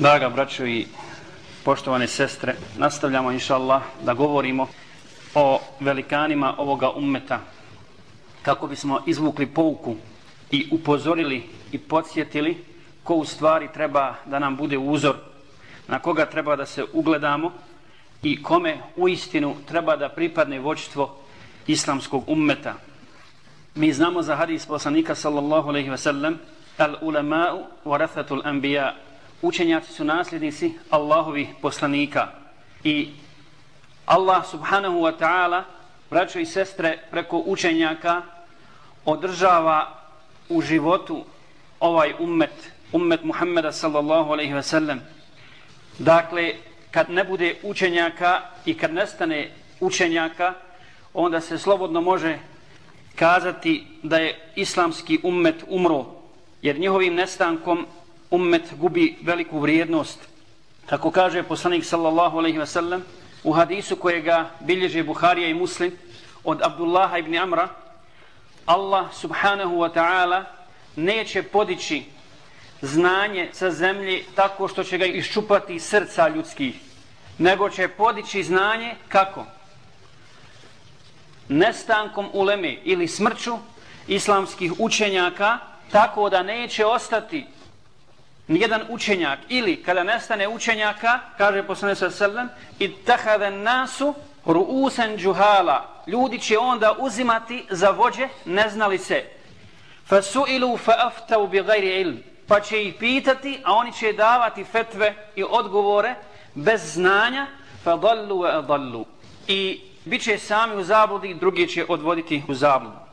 Draga braćo i poštovane sestre, nastavljamo inša Allah da govorimo o velikanima ovoga ummeta kako bismo izvukli pouku i upozorili i podsjetili ko u stvari treba da nam bude uzor, na koga treba da se ugledamo i kome u istinu treba da pripadne voćstvo islamskog ummeta. Mi znamo za hadis poslanika sallallahu alaihi ve sellem al ulema'u warathatul anbiya učenjaci su nasljednici Allahovi poslanika. I Allah subhanahu wa ta'ala braćo i sestre preko učenjaka održava u životu ovaj ummet ummet Muhammeda sallallahu alaihi ve sellem dakle kad ne bude učenjaka i kad nestane učenjaka onda se slobodno može kazati da je islamski ummet umro jer njihovim nestankom ummet gubi veliku vrijednost. Tako kaže poslanik sallallahu alaihi ve sellem u hadisu kojega bilježe Buharija i Muslim od Abdullaha ibn Amra Allah subhanahu wa ta'ala neće podići znanje sa zemlje tako što će ga iščupati srca ljudskih, nego će podići znanje kako? Nestankom uleme ili smrću islamskih učenjaka tako da neće ostati nijedan učenjak ili kada nestane učenjaka, kaže poslanik sa sallam, ittakhadha nasu ru'usan juhala. Ljudi će onda uzimati za vođe neznalice. Fasu'ilu fa'aftau bighairi ilm. Pa će ih pitati, a oni će davati fetve i odgovore bez znanja, fa dallu wa adallu. I bit će sami u zabludi, drugi će odvoditi u zabludu.